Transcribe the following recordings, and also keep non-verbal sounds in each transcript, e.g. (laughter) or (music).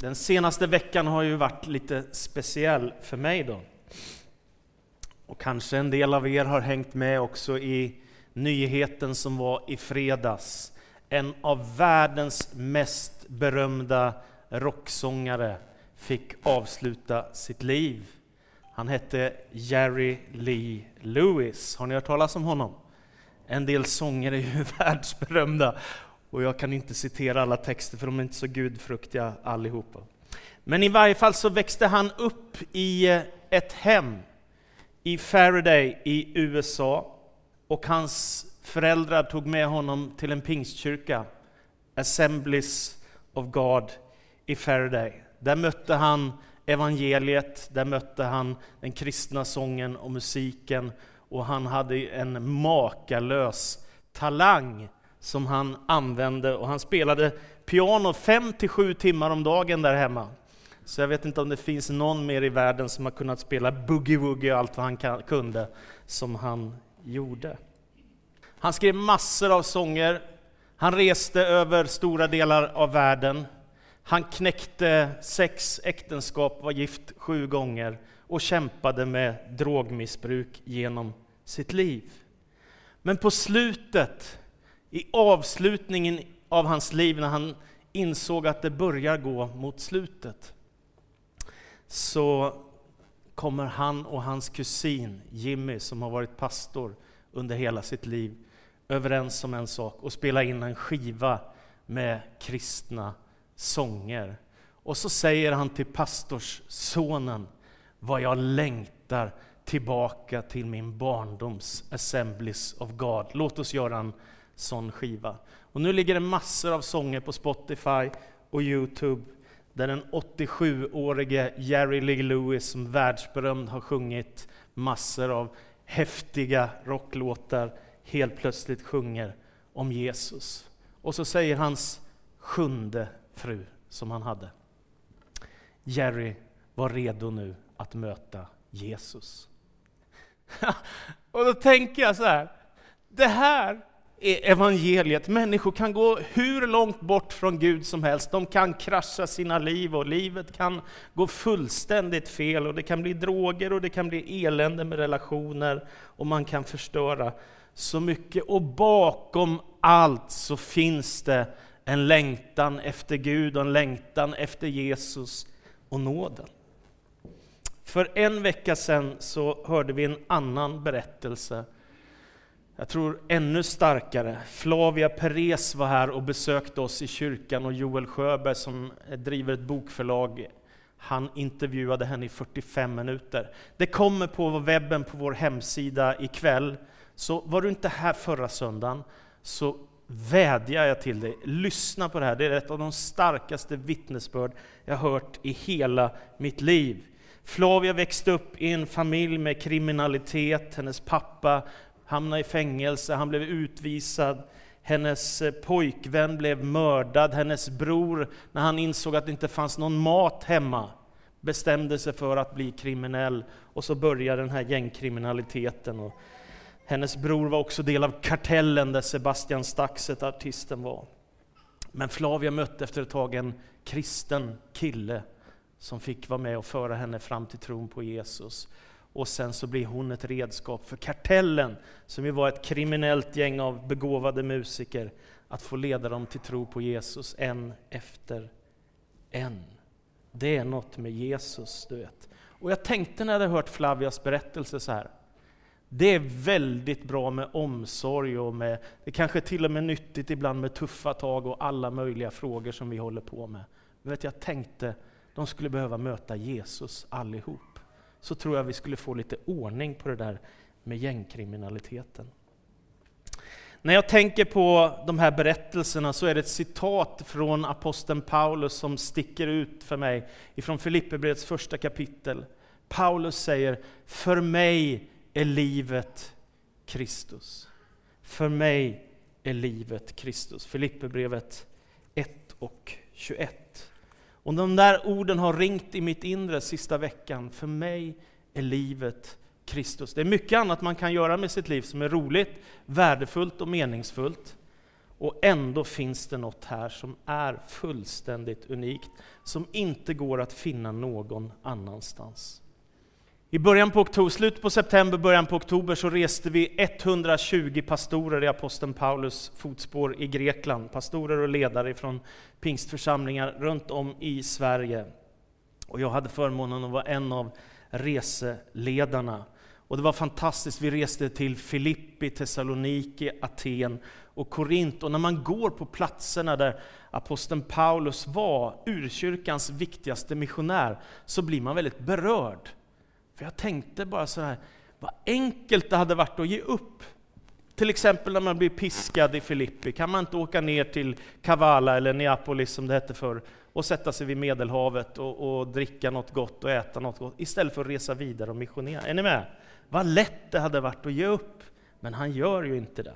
Den senaste veckan har ju varit lite speciell för mig då. Och kanske en del av er har hängt med också i nyheten som var i fredags. En av världens mest berömda rocksångare fick avsluta sitt liv. Han hette Jerry Lee Lewis. Har ni hört talas om honom? En del sånger är ju (laughs) världsberömda och jag kan inte citera alla texter för de är inte så gudfruktiga allihopa. Men i varje fall så växte han upp i eh, ett hem i Faraday i USA och hans föräldrar tog med honom till en pingstkyrka, Assemblies of God i Faraday. Där mötte han evangeliet, där mötte han den kristna sången och musiken och han hade en makalös talang som han använde och han spelade piano fem till sju timmar om dagen där hemma. Så jag vet inte om det finns någon mer i världen som har kunnat spela boogie-woogie och allt vad han kunde, som han gjorde. Han skrev massor av sånger, han reste över stora delar av världen, han knäckte sex äktenskap, var gift sju gånger och kämpade med drogmissbruk genom sitt liv. Men på slutet i avslutningen av hans liv, när han insåg att det börjar gå mot slutet, så kommer han och hans kusin Jimmy, som har varit pastor under hela sitt liv, överens om en sak och spela in en skiva med kristna sånger. Och så säger han till pastorssonen vad jag längtar tillbaka till min barndoms Assemblies of God. Låt oss göra en sån skiva. Och nu ligger det massor av sånger på Spotify och Youtube där den 87-årige Jerry Lee Lewis som världsberömd har sjungit massor av häftiga rocklåtar helt plötsligt sjunger om Jesus. Och så säger hans sjunde fru som han hade. Jerry var redo nu att möta Jesus. (laughs) och då tänker jag så här, det här evangeliet. Människor kan gå hur långt bort från Gud som helst. De kan krascha sina liv och livet kan gå fullständigt fel och det kan bli droger och det kan bli elände med relationer och man kan förstöra så mycket. Och bakom allt så finns det en längtan efter Gud och en längtan efter Jesus och nåden. För en vecka sedan så hörde vi en annan berättelse jag tror ännu starkare. Flavia Perez var här och besökte oss i kyrkan och Joel Sjöberg som driver ett bokförlag, han intervjuade henne i 45 minuter. Det kommer på webben på vår hemsida ikväll. Så var du inte här förra söndagen så vädjar jag till dig, lyssna på det här. Det är ett av de starkaste vittnesbörd jag hört i hela mitt liv. Flavia växte upp i en familj med kriminalitet. Hennes pappa hamnade i fängelse, han blev utvisad. Hennes eh, pojkvän blev mördad. Hennes bror, när han insåg att det inte fanns någon mat hemma, bestämde sig för att bli kriminell. Och så började den här gängkriminaliteten. Och hennes bror var också del av Kartellen, där Sebastian Staxet, artisten, var. Men Flavia mötte efter ett tag en kristen kille som fick vara med och föra henne fram till tron på Jesus och sen så blir hon ett redskap för Kartellen, som ju var ett kriminellt gäng av begåvade musiker, att få leda dem till tro på Jesus en efter en. Det är något med Jesus, du vet. Och jag tänkte när jag hade hört Flavias berättelse så här, det är väldigt bra med omsorg och med, det kanske till och med nyttigt ibland med tuffa tag och alla möjliga frågor som vi håller på med. Men vet, jag tänkte, de skulle behöva möta Jesus allihop så tror jag vi skulle få lite ordning på det där med gängkriminaliteten. När jag tänker på de här berättelserna så är det ett citat från aposteln Paulus som sticker ut för mig ifrån Filipperbrevets första kapitel. Paulus säger, för mig är livet Kristus. För mig är livet Kristus. Filipperbrevet 1 och 21. Och de där orden har ringt i mitt inre sista veckan. För mig är livet Kristus. Det är mycket annat man kan göra med sitt liv som är roligt, värdefullt och meningsfullt. Och ändå finns det något här som är fullständigt unikt, som inte går att finna någon annanstans. I början på oktober, slutet på september, början på oktober så reste vi 120 pastorer i aposteln Paulus fotspår i Grekland. Pastorer och ledare från pingstförsamlingar runt om i Sverige. Och jag hade förmånen att vara en av reseledarna. Och det var fantastiskt. Vi reste till Filippi, Thessaloniki, Aten och Korint. Och när man går på platserna där aposteln Paulus var, urkyrkans viktigaste missionär, så blir man väldigt berörd. För jag tänkte bara så här, vad enkelt det hade varit att ge upp. Till exempel när man blir piskad i Filippi, kan man inte åka ner till Kavala eller Neapolis som det hette förr och sätta sig vid Medelhavet och, och, dricka något gott och äta något gott istället för att resa vidare och missionera. Är ni med? Vad lätt det hade varit att ge upp, men han gör ju inte det.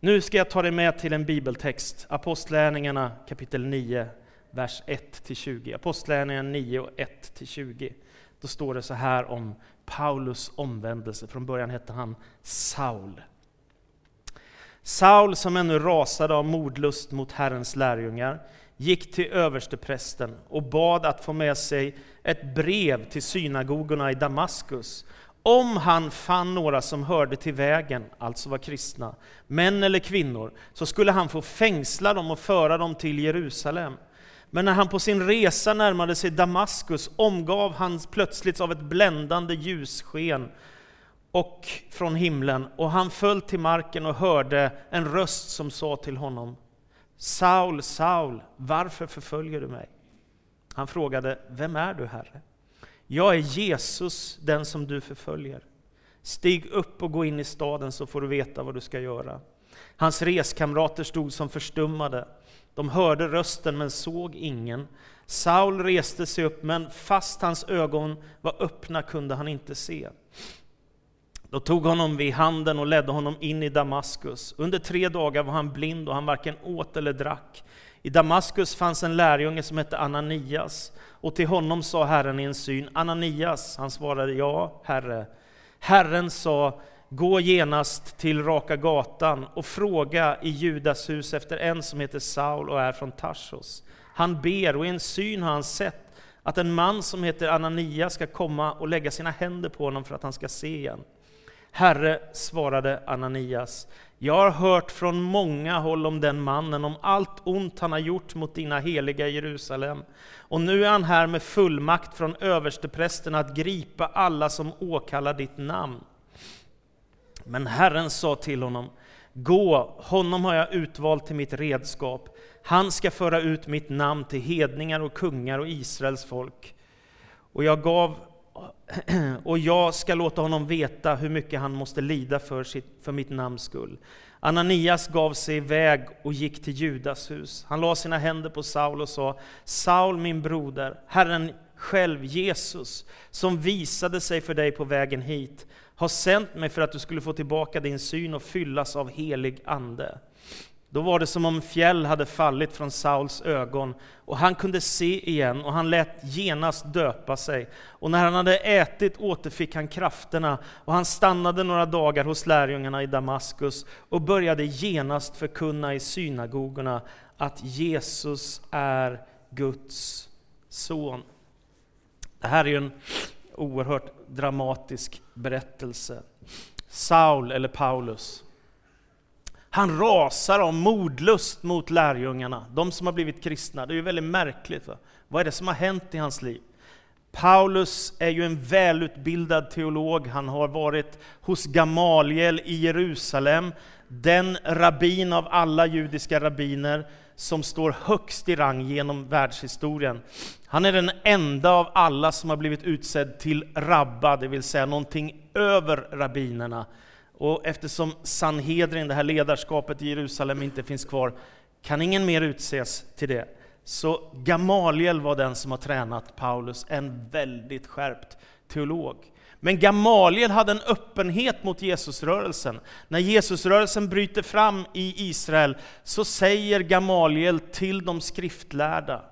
Nu ska jag ta dig med till en bibeltext, Apostlärningarna kapitel 9, vers 1-20. Apostlärningarna 9 och 1-20. Då står det så här om Paulus omvändelse. Från början hette han Saul. Saul, som ännu rasade av mordlust mot Herrens lärjungar, gick till översteprästen och bad att få med sig ett brev till synagogorna i Damaskus. Om han fann några som hörde till vägen, alltså var kristna, män eller kvinnor, så skulle han få fängsla dem och föra dem till Jerusalem. Men när han på sin resa närmade sig Damaskus omgav han plötsligt av ett bländande ljussken och från himlen, och han föll till marken och hörde en röst som sa till honom Saul, Saul, varför förföljer du mig? Han frågade, vem är du, Herre? Jag är Jesus, den som du förföljer. Stig upp och gå in i staden så får du veta vad du ska göra. Hans reskamrater stod som förstummade. De hörde rösten men såg ingen. Saul reste sig upp, men fast hans ögon var öppna kunde han inte se. Då tog honom vid handen och ledde honom in i Damaskus. Under tre dagar var han blind och han varken åt eller drack. I Damaskus fanns en lärjunge som hette Ananias, och till honom sa Herren i en syn, Ananias, han svarade ja, Herre. Herren sa, gå genast till Raka gatan och fråga i Judas hus efter en som heter Saul och är från Tarsos. Han ber, och i en syn har han sett att en man som heter Anania ska komma och lägga sina händer på honom för att han ska se igen. Herre, svarade Ananias, jag har hört från många håll om den mannen, om allt ont han har gjort mot dina heliga i Jerusalem. Och nu är han här med fullmakt från översteprästen att gripa alla som åkallar ditt namn. Men Herren sa till honom, gå, honom har jag utvalt till mitt redskap. Han ska föra ut mitt namn till hedningar och kungar och Israels folk. Och jag gav (clears throat) och jag ska låta honom veta hur mycket han måste lida för, sitt, för mitt namns skull. Ananias gav sig iväg och gick till Judas hus. Han la sina händer på Saul och sa, Saul min broder, Herren själv, Jesus, som visade sig för dig på vägen hit, har sänt mig för att du skulle få tillbaka din syn och fyllas av helig ande. Då var det som om fjäll hade fallit från Sauls ögon, och han kunde se igen, och han lät genast döpa sig. Och när han hade ätit återfick han krafterna, och han stannade några dagar hos lärjungarna i Damaskus och började genast förkunna i synagogorna att Jesus är Guds son. Det här är ju en oerhört dramatisk berättelse. Saul, eller Paulus, han rasar av mordlust mot lärjungarna, de som har blivit kristna. Det är ju väldigt märkligt. Va? Vad är det som har hänt i hans liv? Paulus är ju en välutbildad teolog. Han har varit hos Gamaliel i Jerusalem, den rabbin av alla judiska rabbiner som står högst i rang genom världshistorien. Han är den enda av alla som har blivit utsedd till rabba, det vill säga någonting över rabbinerna. Och eftersom Sanhedrin, det här ledarskapet i Jerusalem, inte finns kvar, kan ingen mer utses till det. Så Gamaliel var den som har tränat Paulus, en väldigt skärpt teolog. Men Gamaliel hade en öppenhet mot Jesusrörelsen. När Jesusrörelsen bryter fram i Israel så säger Gamaliel till de skriftlärda,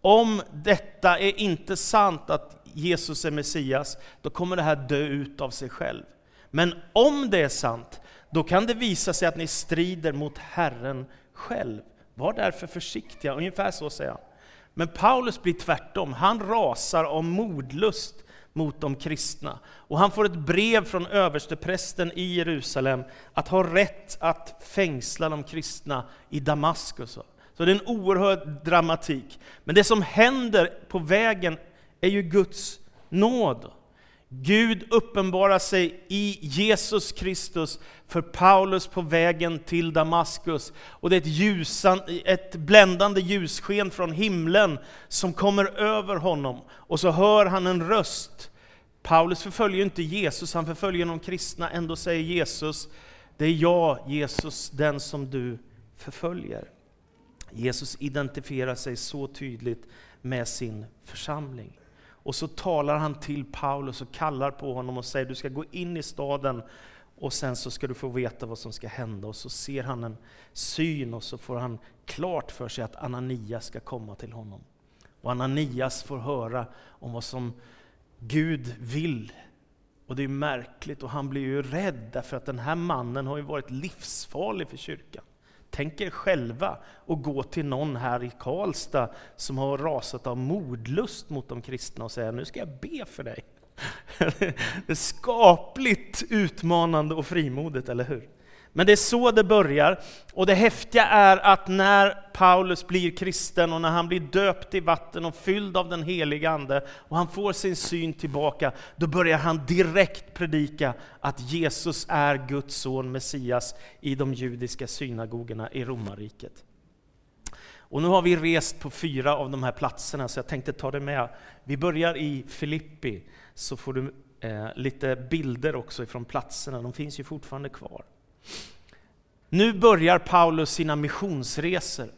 om detta är inte sant att Jesus är Messias, då kommer det här dö ut av sig själv. Men om det är sant, då kan det visa sig att ni strider mot Herren själv. Var därför försiktiga, ungefär så säger han. Men Paulus blir tvärtom, han rasar av modlust mot de kristna. Och han får ett brev från översteprästen i Jerusalem att ha rätt att fängsla de kristna i Damaskus. Så det är en oerhörd dramatik. Men det som händer på vägen är ju Guds nåd. Gud uppenbarar sig i Jesus Kristus för Paulus på vägen till Damaskus. Och det är ett, ljusan, ett bländande ljussken från himlen som kommer över honom. Och så hör han en röst. Paulus förföljer inte Jesus, han förföljer de kristna. Ändå säger Jesus, det är jag, Jesus, den som du förföljer. Jesus identifierar sig så tydligt med sin församling. Och så talar han till Paulus och kallar på honom och säger du ska gå in i staden och sen så ska du få veta vad som ska hända. Och så ser han en syn och så får han klart för sig att Ananias ska komma till honom. Och Ananias får höra om vad som Gud vill. Och det är märkligt och han blir ju rädd därför att den här mannen har ju varit livsfarlig för kyrkan. Tänk er själva att gå till någon här i Karlstad som har rasat av modlust mot de kristna och säga nu ska jag be för dig. (laughs) Det är skapligt utmanande och frimodigt, eller hur? Men det är så det börjar. Och det häftiga är att när Paulus blir kristen och när han blir döpt i vatten och fylld av den heliga Ande och han får sin syn tillbaka, då börjar han direkt predika att Jesus är Guds son, Messias, i de judiska synagogorna i romarriket. Och nu har vi rest på fyra av de här platserna, så jag tänkte ta det med. Vi börjar i Filippi, så får du eh, lite bilder också ifrån platserna, de finns ju fortfarande kvar. Nu börjar Paulus sina missionsresor.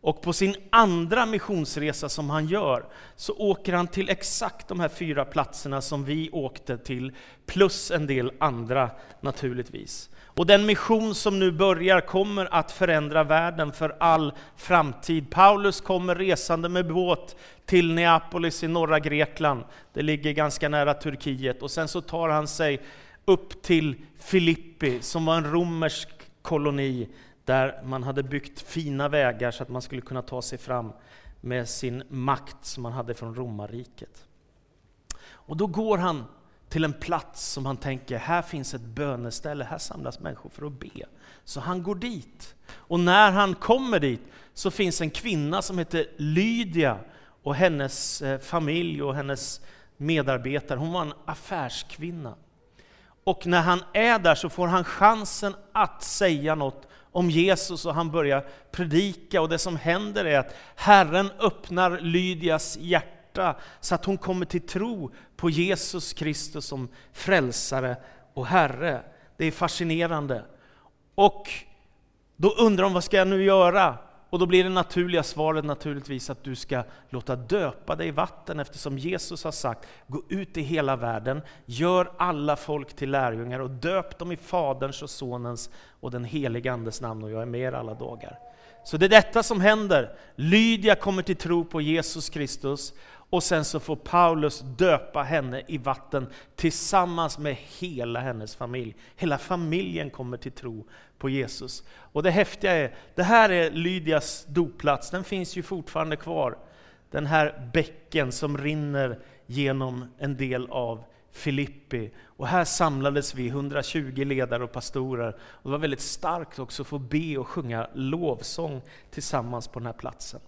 Och på sin andra missionsresa som han gör så åker han till exakt de här fyra platserna som vi åkte till, plus en del andra naturligtvis. Och den mission som nu börjar kommer att förändra världen för all framtid. Paulus kommer resande med båt till Neapolis i norra Grekland. Det ligger ganska nära Turkiet. Och sen så tar han sig upp till Filippi som var en romersk koloni där man hade byggt fina vägar så att man skulle kunna ta sig fram med sin makt som man hade från romarriket. Och då går han till en plats som han tänker, här finns ett böneställe, här samlas människor för att be. Så han går dit. Och när han kommer dit så finns en kvinna som heter Lydia och hennes eh, familj och hennes medarbetare. Hon var en affärskvinna. Och när han är där så får han chansen att säga något om Jesus och han börjar predika och det som händer är att Herren öppnar Lydias hjärta så att hon kommer till tro på Jesus Kristus som frälsare och Herre. Det är fascinerande. Och då undrar hon, vad ska jag nu göra? Och då blir det naturliga svaret naturligtvis att du ska låta döpa dig i vatten eftersom Jesus har sagt gå ut i hela världen, gör alla folk till lärjungar och döp dem i Faderns och Sonens och den helige Andes namn och jag är med er alla dagar. Så det är detta som händer. Lydia kommer till tro på Jesus Kristus och sen så får Paulus döpa henne i vatten tillsammans med hela hennes familj. Hela familjen kommer till tro på Jesus. Och det häftiga är, det här är Lydias dopplats, den finns ju fortfarande kvar. Den här bäcken som rinner genom en del av Filippi. Och här samlades vi, 120 ledare och pastorer. Och det var väldigt starkt också att få be och sjunga lovsång tillsammans på den här platsen.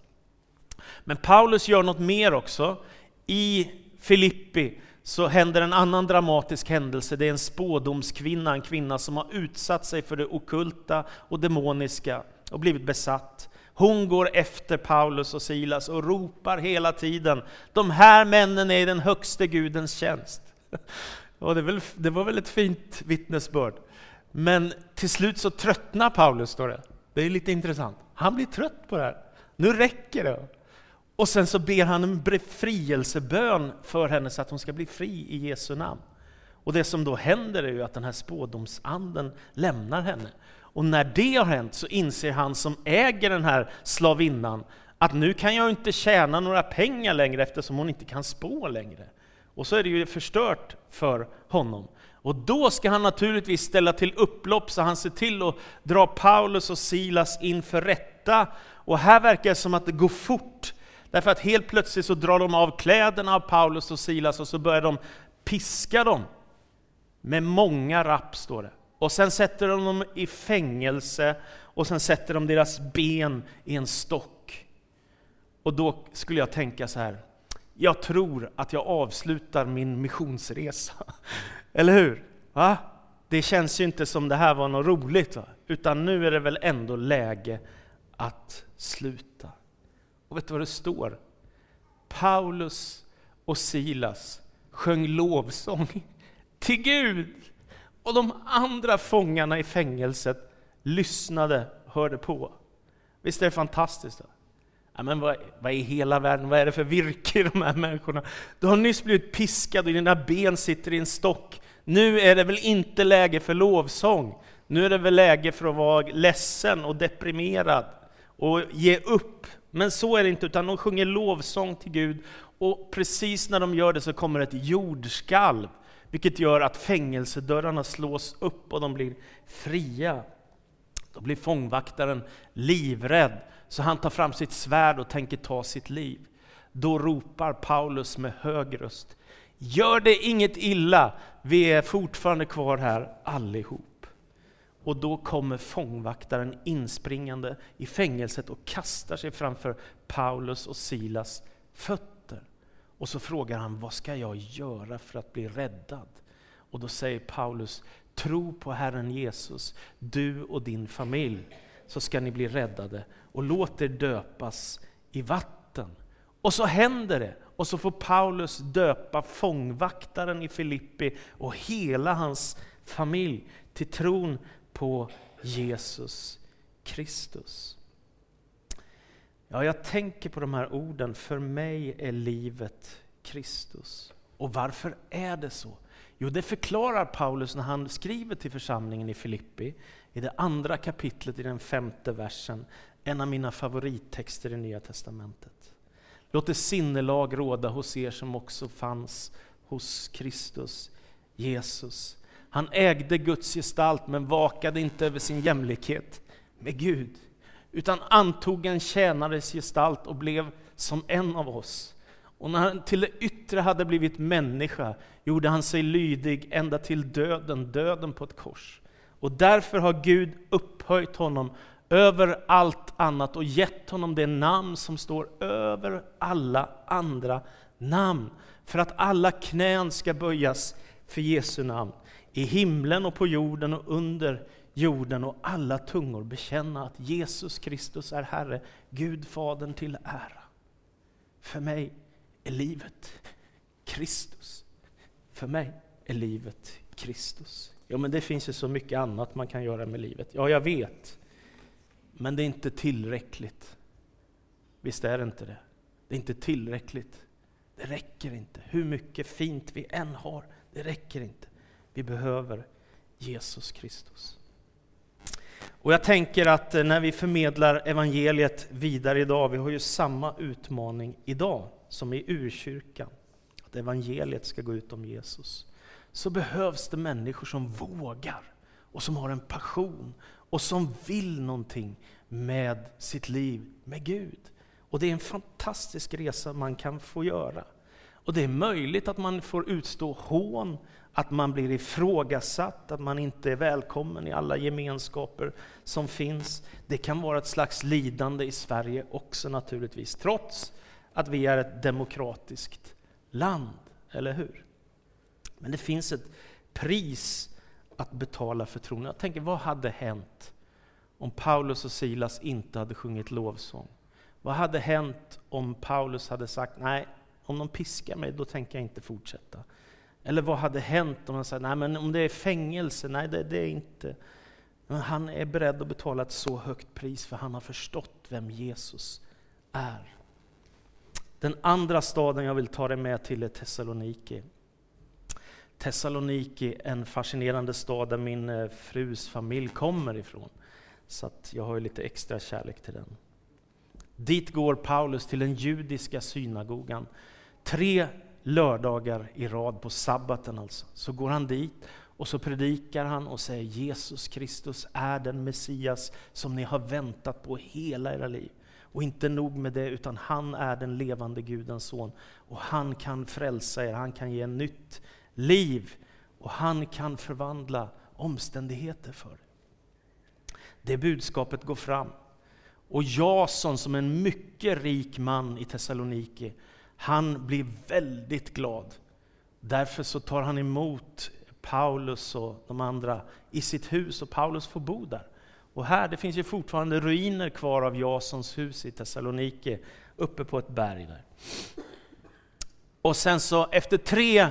Men Paulus gör något mer också. I Filippi så händer en annan dramatisk händelse. Det är en spådomskvinna, en kvinna som har utsatt sig för det okulta och demoniska och blivit besatt. Hon går efter Paulus och Silas och ropar hela tiden, de här männen är i den högste Gudens tjänst. (laughs) Och det, väl, det var väl ett fint vittnesbörd. Men till slut så tröttnar Paulus, står det. Det är lite intressant. Han blir trött på det här. Nu räcker det. Och sen så ber han en befrielsebön för henne så att hon ska bli fri i Jesu namn. Och det som då händer är ju att den här spådomsanden lämnar henne. Och när det har hänt så inser han som äger den här slavinnan att nu kan jag inte tjäna några pengar längre eftersom hon inte kan spå längre. Och så är det ju förstört för honom. Och då ska han naturligtvis ställa till upplopp, så han ser till att dra Paulus och Silas inför rätta. Och här verkar det som att det går fort. Därför att helt plötsligt så drar de av kläderna av Paulus och Silas och så börjar de piska dem. Med många rapp, står det. Och sen sätter de dem i fängelse och sen sätter de deras ben i en stock. Och då skulle jag tänka så här, jag tror att jag avslutar min missionsresa. (laughs) Eller hur? Va? Det känns ju inte som det här var något roligt, va? utan nu är det väl ändå läge att sluta. Och vet du vad det står? Paulus och Silas sjöng lovsång (laughs) till Gud. Och de andra fångarna i fängelset lyssnade, hörde på. Visst är det fantastiskt? Då? Ja, men vad, vad i hela världen, vad är det för virke i de här människorna? Du har nyss blivit piskad och dina ben sitter i en stock. Nu är det väl inte läge för lovsång? Nu är det väl läge för att vara ledsen och deprimerad och ge upp. Men så är det inte, utan de sjunger lovsång till Gud och precis när de gör det så kommer ett jordskalv, vilket gör att fängelsedörrarna slås upp och de blir fria. Då blir fångvaktaren livrädd, så han tar fram sitt svärd och tänker ta sitt liv. Då ropar Paulus med hög röst, Gör det inget illa, vi är fortfarande kvar här allihop. Och då kommer fångvaktaren inspringande i fängelset och kastar sig framför Paulus och Silas fötter. Och så frågar han, vad ska jag göra för att bli räddad? Och då säger Paulus, tro på Herren Jesus, du och din familj, så ska ni bli räddade. Och låt er döpas i vatten. Och så händer det. Och så får Paulus döpa fångvaktaren i Filippi och hela hans familj till tron på Jesus Kristus. Ja, jag tänker på de här orden, för mig är livet Kristus. Och varför är det så? Jo, det förklarar Paulus när han skriver till församlingen i Filippi, i det andra kapitlet i den femte versen, en av mina favorittexter i Nya Testamentet. Låt det sinnelag råda hos er som också fanns hos Kristus, Jesus. Han ägde Guds gestalt men vakade inte över sin jämlikhet med Gud, utan antog en tjänares gestalt och blev som en av oss. Och när han till det yttre hade blivit människa gjorde han sig lydig ända till döden, döden på ett kors. Och därför har Gud upphöjt honom över allt annat och gett honom det namn som står över alla andra namn. För att alla knän ska böjas för Jesu namn. I himlen och på jorden och under jorden och alla tungor bekänna att Jesus Kristus är Herre, Gud Fadern till ära. För mig är livet Kristus. För mig är livet Kristus. Ja, men det finns ju så mycket annat man kan göra med livet. Ja, jag vet. Men det är inte tillräckligt. Visst är det inte det? Det är inte tillräckligt. Det räcker inte. Hur mycket fint vi än har, det räcker inte. Vi behöver Jesus Kristus. Och jag tänker att eh, när vi förmedlar evangeliet vidare idag, vi har ju samma utmaning idag som i urkyrkan, att evangeliet ska gå ut om Jesus, så behövs det människor som vågar och som har en passion och som vill någonting med sitt liv med Gud. Och det är en fantastisk resa man kan få göra. Och det är möjligt att man får utstå hån, att man blir ifrågasatt, att man inte är välkommen i alla gemenskaper som finns. Det kan vara ett slags lidande i Sverige också naturligtvis, trots att vi är ett demokratiskt land, eller hur? Men det finns ett pris att betala för tron. Jag tänker, vad hade hänt om Paulus och Silas inte hade sjungit lovsång? Vad hade hänt om Paulus hade sagt, nej, om de piskar mig, då tänker jag inte fortsätta. Eller vad hade hänt om han sa, nej men om det är fängelse, nej det, det är inte. Men han är beredd att betala ett så högt pris för han har förstått vem Jesus är. Den andra staden jag vill ta dig med till är Thessaloniki. Thessaloniki, en fascinerande stad där min eh, frus familj kommer ifrån. Så att jag har lite extra kärlek till den. Dit går Paulus till den judiska synagogan. Tre lördagar i rad på sabbaten alltså. Så går han dit Och så predikar han och säger Jesus Kristus är den Messias som ni har väntat på hela era liv. Och inte nog med det, utan han är den levande Gudens son. Och han kan frälsa er, han kan ge nytt liv. Och han kan förvandla omständigheter för er. Det budskapet går fram. Och Jason som en mycket rik man i Thessaloniki, han blir väldigt glad. Därför så tar han emot Paulus och de andra i sitt hus och Paulus får bo där. Och här, det finns ju fortfarande ruiner kvar av Jasons hus i Thessaloniki, uppe på ett berg där. Och sen så efter tre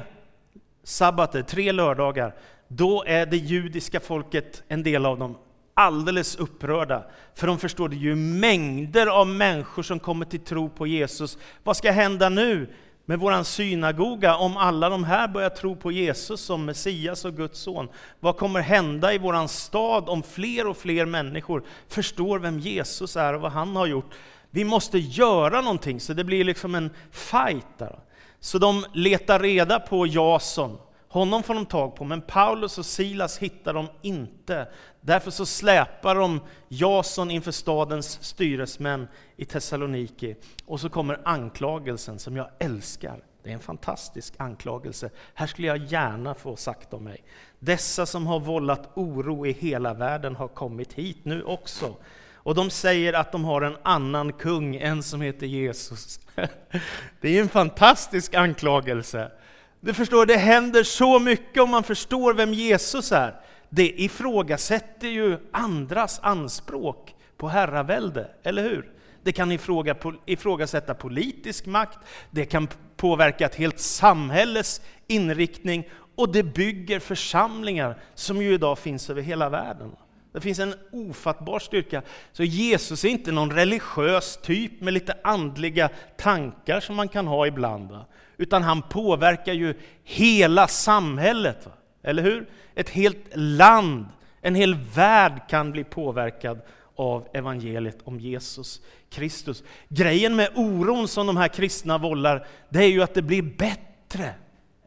sabbater, tre lördagar, då är det judiska folket, en del av dem, alldeles upprörda. För de förstår, det är ju mängder av människor som kommer till tro på Jesus. Vad ska hända nu med våran synagoga om alla de här börjar tro på Jesus som Messias och Guds son? Vad kommer hända i våran stad om fler och fler människor förstår vem Jesus är och vad han har gjort? Vi måste göra någonting, så det blir liksom en fight där. Så de letar reda på Jason, honom får de tag på, men Paulus och Silas hittar de inte. Därför så släpar de Jason inför stadens styresmän i Thessaloniki. Och så kommer anklagelsen som jag älskar. Det är en fantastisk anklagelse. Här skulle jag gärna få sagt om mig. Dessa som har vållat oro i hela världen har kommit hit nu också. Och de säger att de har en annan kung, en som heter Jesus. (laughs) Det är en fantastisk anklagelse. Du förstår, det händer så mycket om man förstår vem Jesus är. Det ifrågasätter ju andras anspråk på herravälde, eller hur? Det kan ifråga, ifrågasätta politisk makt, det kan påverka ett helt samhälles inriktning och det bygger församlingar som ju idag finns över hela världen. Det finns en ofattbar styrka. Så Jesus är inte någon religiös typ med lite andliga tankar som man kan ha ibland. Va? Utan han påverkar ju hela samhället. Va? Eller hur? Ett helt land, en hel värld kan bli påverkad av evangeliet om Jesus Kristus. Grejen med oron som de här kristna vållar, det är ju att det blir bättre.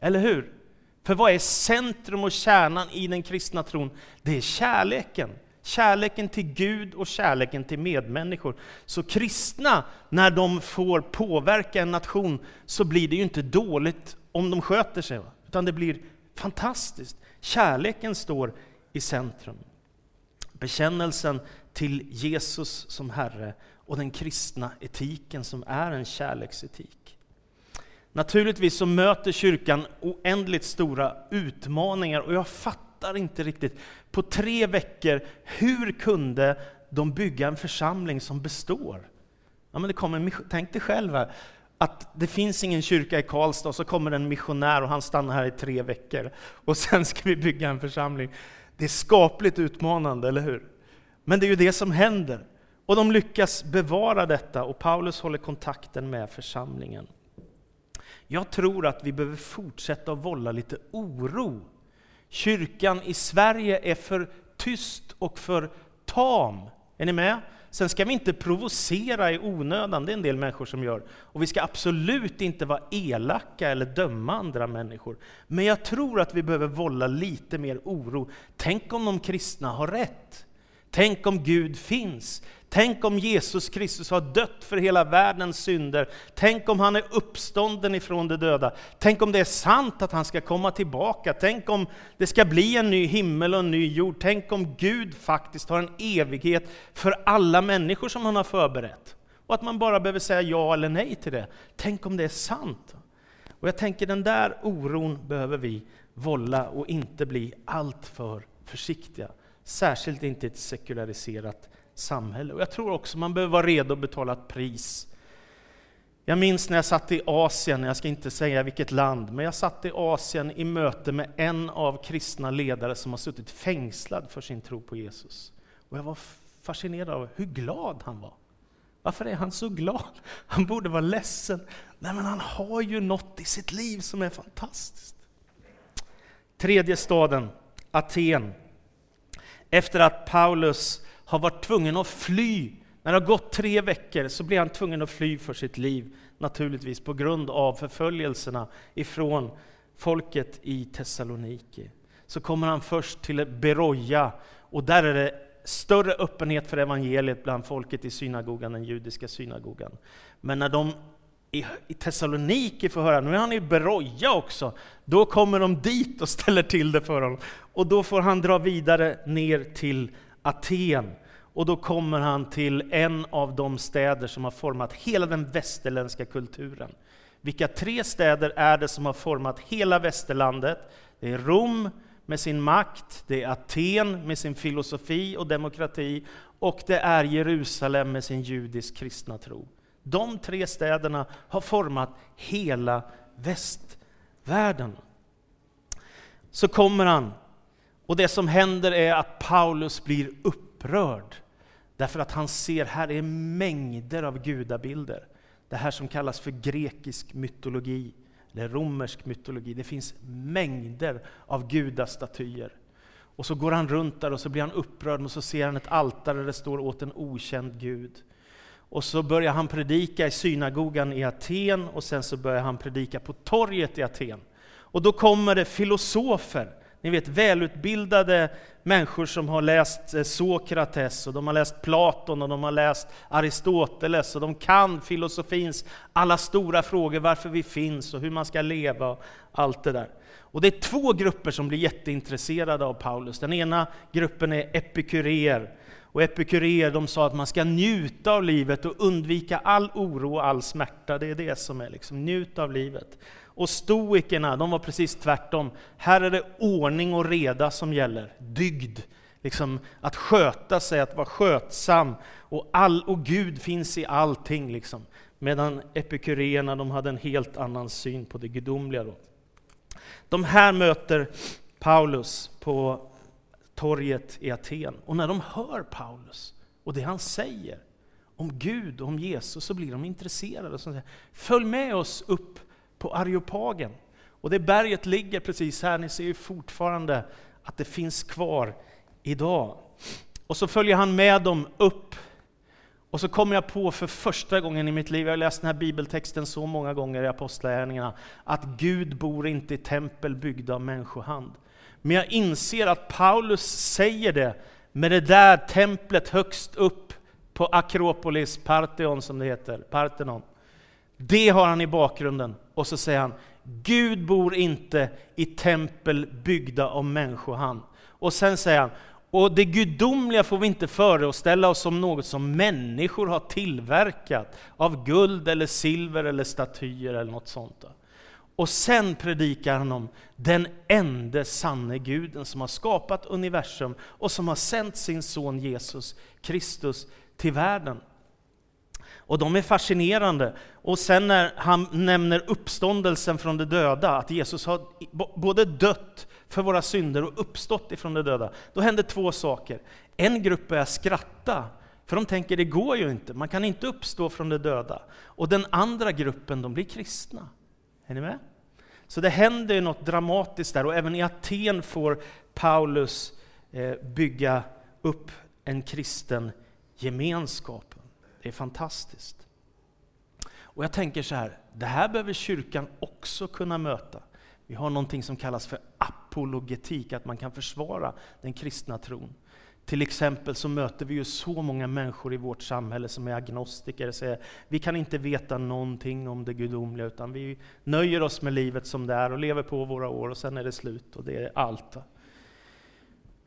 Eller hur? För vad är centrum och kärnan i den kristna tron? Det är kärleken. Kärleken till Gud och kärleken till medmänniskor. Så kristna, när de får påverka en nation, så blir det ju inte dåligt om de sköter sig, utan det blir fantastiskt. Kärleken står i centrum. Bekännelsen till Jesus som Herre och den kristna etiken som är en kärleksetik. Naturligtvis så möter kyrkan oändligt stora utmaningar och jag fattar inte riktigt. På tre veckor, hur kunde de bygga en församling som består? Ja, men det kommer, tänk dig själv här, att det finns ingen kyrka i Karlstad och så kommer en missionär och han stannar här i tre veckor och sen ska vi bygga en församling. Det är skapligt utmanande, eller hur? Men det är ju det som händer. Och de lyckas bevara detta och Paulus håller kontakten med församlingen. Jag tror att vi behöver fortsätta att vålla lite oro. Kyrkan i Sverige är för tyst och för tam. Är ni med? Sen ska vi inte provocera i onödan, det är en del människor som gör. Och vi ska absolut inte vara elaka eller döma andra människor. Men jag tror att vi behöver vålla lite mer oro. Tänk om de kristna har rätt? Tänk om Gud finns? Tänk om Jesus Kristus har dött för hela världens synder. Tänk om han är uppstånden ifrån de döda. Tänk om det är sant att han ska komma tillbaka. Tänk om det ska bli en ny himmel och en ny jord. Tänk om Gud faktiskt har en evighet för alla människor som han har förberett. Och att man bara behöver säga ja eller nej till det. Tänk om det är sant. Och jag tänker den där oron behöver vi vålla och inte bli alltför försiktiga. Särskilt inte i ett sekulariserat samhälle. Och jag tror också man behöver vara redo att betala ett pris. Jag minns när jag satt i Asien, jag ska inte säga vilket land, men jag satt i Asien i möte med en av kristna ledare som har suttit fängslad för sin tro på Jesus. Och jag var fascinerad av hur glad han var. Varför är han så glad? Han borde vara ledsen. Nej, men han har ju något i sitt liv som är fantastiskt. Tredje staden, Aten. Efter att Paulus har varit tvungen att fly. När det har gått tre veckor så blir han tvungen att fly för sitt liv, naturligtvis på grund av förföljelserna ifrån folket i Thessaloniki. så kommer han först till Beroja och där är det större öppenhet för evangeliet bland folket i synagogan, den judiska synagogan. Men när de i, i Thessaloniki får höra, nu är han i Beroja också, då kommer de dit och ställer till det för honom. Och då får han dra vidare ner till Aten. Och då kommer han till en av de städer som har format hela den västerländska kulturen. Vilka tre städer är det som har format hela västerlandet? Det är Rom med sin makt, det är Aten med sin filosofi och demokrati och det är Jerusalem med sin judisk kristna tro. De tre städerna har format hela västvärlden. Så kommer han, och det som händer är att Paulus blir upprörd. Därför att han ser, här är mängder av gudabilder. Det här som kallas för grekisk mytologi, eller romersk mytologi. Det finns mängder av gudastatyer. Och så går han runt där och så blir han upprörd och så ser han ett altare där det står åt en okänd gud. Och så börjar han predika i synagogan i Aten och sen så börjar han predika på torget i Aten. Och då kommer det filosofer, ni vet välutbildade människor som har läst eh, Sokrates, och de har läst Platon och de har läst Aristoteles och de kan filosofins alla stora frågor, varför vi finns och hur man ska leva och allt det där. Och det är två grupper som blir jätteintresserade av Paulus. Den ena gruppen är epikurer, och epikuréer de sa att man ska njuta av livet och undvika all oro och all smärta. Det är det som är liksom, njut av livet. Och stoikerna, de var precis tvärtom. Här är det ordning och reda som gäller, dygd. Liksom att sköta sig, att vara skötsam. Och, all, och Gud finns i allting. Liksom. Medan epikuréerna de hade en helt annan syn på det gudomliga. Då. De här möter Paulus på torget i Aten. Och när de hör Paulus och det han säger om Gud och om Jesus så blir de intresserade. Så säger, Följ med oss upp på Areopagen. Och det berget ligger precis här, ni ser ju fortfarande att det finns kvar idag. Och så följer han med dem upp. Och så kommer jag på för första gången i mitt liv, jag har läst den här bibeltexten så många gånger i Apostlagärningarna, att Gud bor inte i tempel byggda av människohand. Men jag inser att Paulus säger det med det där templet högst upp på Akropolis, Partheon som det heter, Parthenon. Det har han i bakgrunden. Och så säger han, Gud bor inte i tempel byggda av människohand. Och sen säger han, och det gudomliga får vi inte föreställa oss som något som människor har tillverkat av guld eller silver eller statyer eller något sånt. Och sen predikar han om den enda sanne guden som har skapat universum och som har sänt sin son Jesus Kristus till världen. Och de är fascinerande. Och sen när han nämner uppståndelsen från de döda, att Jesus har både dött för våra synder och uppstått ifrån de döda, då händer två saker. En grupp börjar skratta, för de tänker det går ju inte, man kan inte uppstå från de döda. Och den andra gruppen, de blir kristna. Är ni med? Så det händer något dramatiskt där och även i Aten får Paulus eh, bygga upp en kristen gemenskap. Det är fantastiskt. Och jag tänker så här, det här behöver kyrkan också kunna möta. Vi har någonting som kallas för apologetik, att man kan försvara den kristna tron. Till exempel så möter vi ju så många människor i vårt samhälle som är agnostiker och säger vi kan inte veta någonting om det gudomliga utan vi nöjer oss med livet som det är och lever på våra år och sen är det slut och det är allt.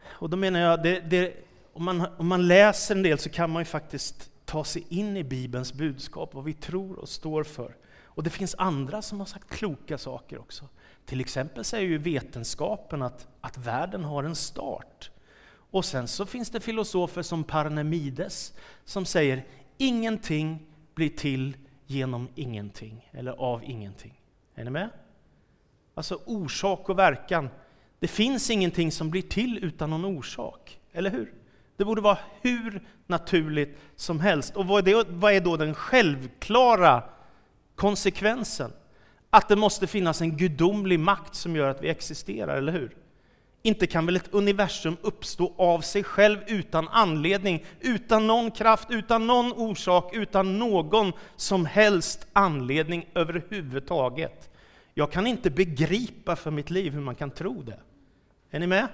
Och då menar jag, det, det, om, man, om man läser en del så kan man ju faktiskt ta sig in i Bibelns budskap, vad vi tror och står för. Och det finns andra som har sagt kloka saker också. Till exempel säger ju vetenskapen att, att världen har en start. Och sen så finns det filosofer som Parnemides som säger ingenting blir till genom ingenting, eller av ingenting. Är ni med? Alltså orsak och verkan. Det finns ingenting som blir till utan någon orsak, eller hur? Det borde vara hur naturligt som helst. Och vad är, det, vad är då den självklara konsekvensen? Att det måste finnas en gudomlig makt som gör att vi existerar, eller hur? Inte kan väl ett universum uppstå av sig själv utan anledning, utan någon kraft, utan någon orsak, utan någon som helst anledning överhuvudtaget. Jag kan inte begripa för mitt liv hur man kan tro det. Är ni med?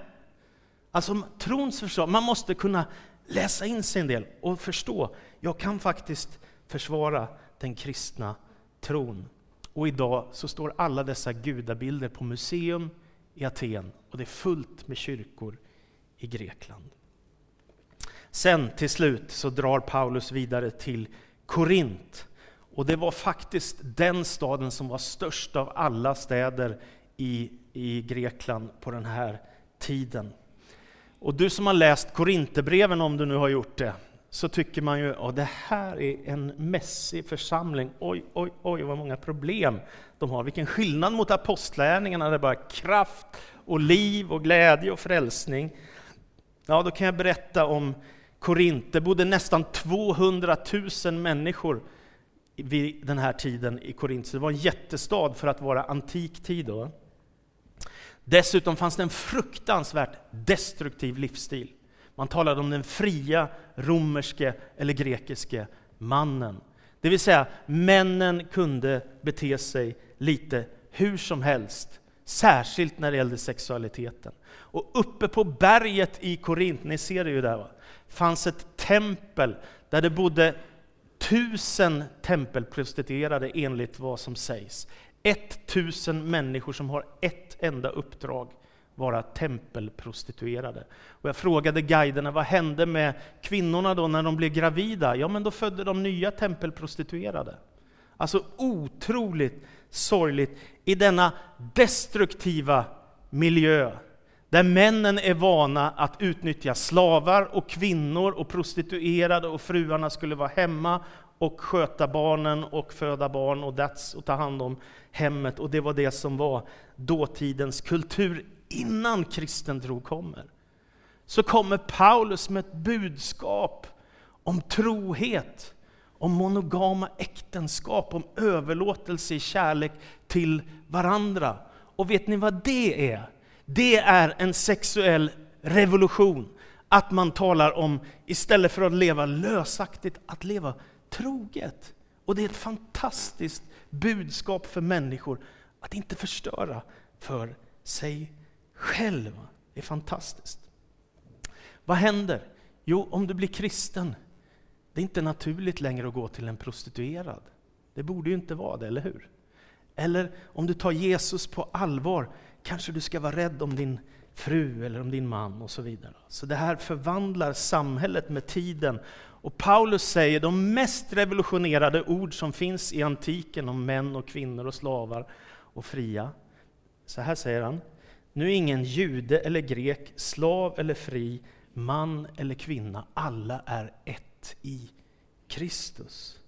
Alltså trons försvar, man måste kunna läsa in sig en del och förstå, jag kan faktiskt försvara den kristna tron. Och idag så står alla dessa gudabilder på museum i Aten och det är fullt med kyrkor i Grekland. Sen till slut så drar Paulus vidare till Korint. Och det var faktiskt den staden som var störst av alla städer i, i Grekland på den här tiden. Och du som har läst Korinthierbreven, om du nu har gjort det, så tycker man ju att det här är en mässig församling. Oj, oj, oj, vad många problem de har. Vilken skillnad mot apostlärningarna, där det bara kraft och liv och glädje och frälsning. Ja, då kan jag berätta om Korint. Det bodde nästan 200 000 människor vid den här tiden i Korint. Så det var en jättestad för att vara antik tid. Då. Dessutom fanns det en fruktansvärt destruktiv livsstil. Man talade om den fria romerske eller grekiske mannen. Det vill säga, männen kunde bete sig lite hur som helst, särskilt när det gällde sexualiteten. Och uppe på berget i Korint, ni ser det ju där, va? fanns ett tempel där det bodde tusen tempelprostituerade enligt vad som sägs. Ett tusen människor som har ett enda uppdrag, vara tempelprostituerade. Och jag frågade guiderna, vad hände med kvinnorna då när de blev gravida? Ja, men då födde de nya tempelprostituerade. Alltså otroligt sorgligt i denna destruktiva miljö där männen är vana att utnyttja slavar och kvinnor och prostituerade och fruarna skulle vara hemma och sköta barnen och föda barn och, och ta hand om hemmet. Och det var det som var dåtidens kultur innan kristen tro kommer. Så kommer Paulus med ett budskap om trohet, om monogama äktenskap, om överlåtelse i kärlek till varandra. Och vet ni vad det är? Det är en sexuell revolution. Att man talar om, istället för att leva lösaktigt, att leva troget. Och det är ett fantastiskt budskap för människor, att inte förstöra för sig själv. Det är fantastiskt. Vad händer? Jo, om du blir kristen, det är inte naturligt längre att gå till en prostituerad. Det borde ju inte vara det, eller hur? Eller om du tar Jesus på allvar, kanske du ska vara rädd om din fru eller om din man och så vidare. Så det här förvandlar samhället med tiden. Och Paulus säger de mest revolutionerade ord som finns i antiken om män och kvinnor och slavar och fria. Så här säger han. Nu är ingen jude eller grek, slav eller fri, man eller kvinna. Alla är ett i Kristus.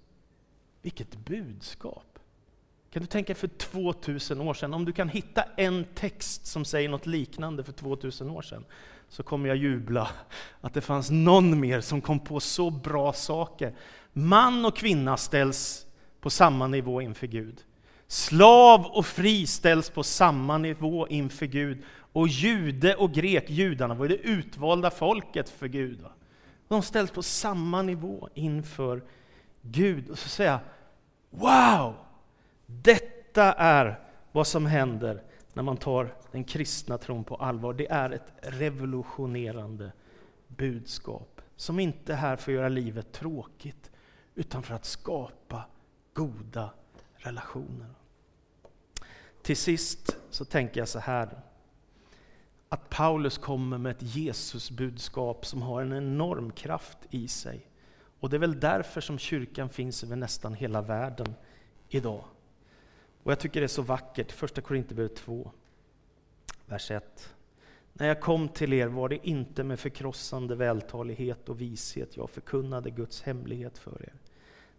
Vilket budskap! Kan du tänka för 2000 år sedan, om du kan hitta en text som säger något liknande för 2000 år sedan, så kommer jag jubla att det fanns någon mer som kom på så bra saker. Man och kvinna ställs på samma nivå inför Gud. Slav och fri ställs på samma nivå inför Gud. Och jude och grek, judarna var det utvalda folket för Gud. Va? De ställs på samma nivå inför Gud. Och så säger jag, wow! Detta är vad som händer när man tar den kristna tron på allvar. Det är ett revolutionerande budskap som inte är här för att göra livet tråkigt, utan för att skapa goda relationer. Till sist så tänker jag så här, att Paulus kommer med ett Jesusbudskap som har en enorm kraft i sig. Och det är väl därför som kyrkan finns över nästan hela världen idag. Och jag tycker det är så vackert, första Korinthierbrevet 2, vers 1. När jag kom till er var det inte med förkrossande vältalighet och vishet jag förkunnade Guds hemlighet för er.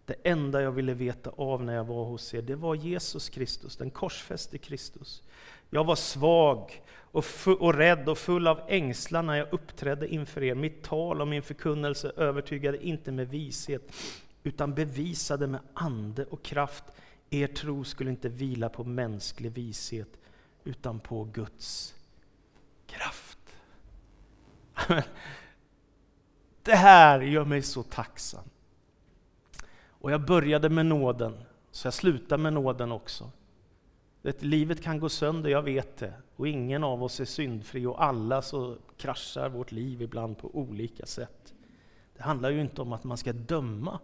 Det enda jag ville veta av när jag var hos er, det var Jesus Kristus, den korsfäste Kristus. Jag var svag och, och rädd och full av ängslan när jag uppträdde inför er. Mitt tal och min förkunnelse övertygade inte med vishet, utan bevisade med ande och kraft er tro skulle inte vila på mänsklig vishet utan på Guds kraft. (laughs) Det här gör mig så tacksam. Och jag började med nåden, så jag slutar med nåden också. Det, livet kan gå sönder, jag vet det. Och ingen av oss är syndfri och alla så kraschar vårt liv ibland på olika sätt. Det handlar ju inte om att man ska döma,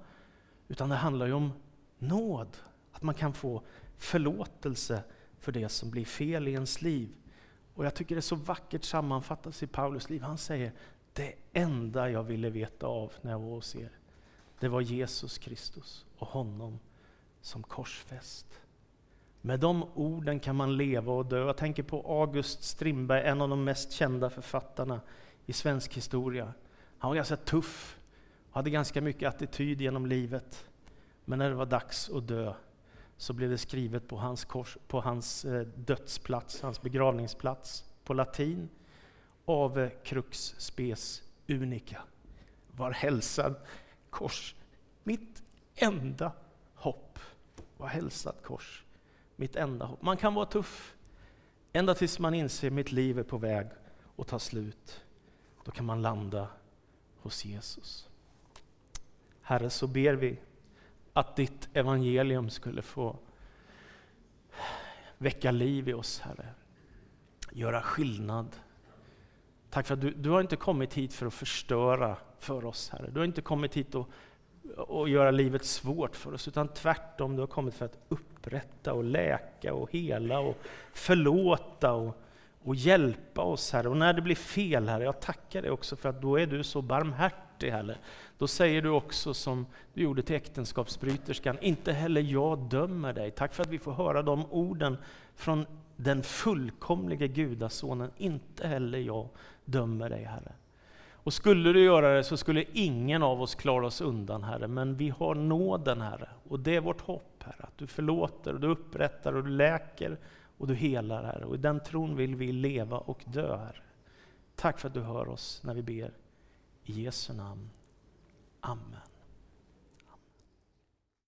utan det handlar ju om nåd. Att man kan få förlåtelse för det som blir fel i ens liv. Och jag tycker det är så vackert sammanfattat i Paulus liv. Han säger, det enda jag ville veta av när jag var hos er, det var Jesus Kristus och honom som korsfäst. Med de orden kan man leva och dö. Jag tänker på August Strindberg, en av de mest kända författarna i svensk historia. Han var ganska tuff och hade ganska mycket attityd genom livet. Men när det var dags att dö så blev det skrivet på hans, kors, på hans eh, dödsplats, hans begravningsplats, på latin. Ave crux spes unica. Var hälsad kors, mitt enda hopp. Var hälsat kors, mitt enda hopp. Man kan vara tuff, ända tills man inser att mitt liv är på väg att ta slut. Då kan man landa hos Jesus. Herre, så ber vi att ditt evangelium skulle få väcka liv i oss, Herre. Göra skillnad. Tack för att du, du har inte kommit hit för att förstöra för oss, Herre. Du har inte kommit hit och, och göra livet svårt för oss, utan tvärtom, du har kommit för att upprätta och läka och hela och förlåta och, och hjälpa oss, Herre. Och när det blir fel, Herre, jag tackar dig också för att då är du så barmhärtig, Herre. Då säger du också som du gjorde till äktenskapsbryterskan, inte heller jag dömer dig. Tack för att vi får höra de orden från den fullkomlige gudasonen, inte heller jag dömer dig, Herre. Och skulle du göra det så skulle ingen av oss klara oss undan, Herre, men vi har nåden, Herre. Och det är vårt hopp, Herre, att du förlåter, och du upprättar, och du läker och du helar, Herre. Och i den tron vill vi leva och dö, Herre. Tack för att du hör oss när vi ber. I Jesu namn. Amen.